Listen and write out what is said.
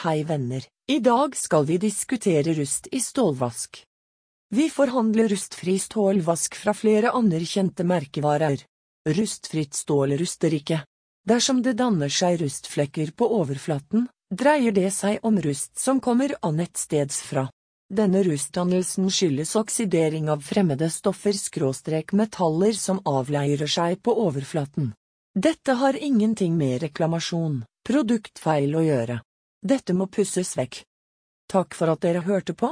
Hei venner, i dag skal vi diskutere rust i stålvask. Vi forhandler rustfri stålvask fra flere anerkjente merkevarer. Rustfritt stål ruster ikke. Dersom det danner seg rustflekker på overflaten, dreier det seg om rust som kommer annetsteds fra. Denne rustdannelsen skyldes oksidering av fremmede stoffer skråstrek metaller som avleirer seg på overflaten. Dette har ingenting med reklamasjon, produktfeil å gjøre. Dette må pusses vekk. Takk for at dere hørte på.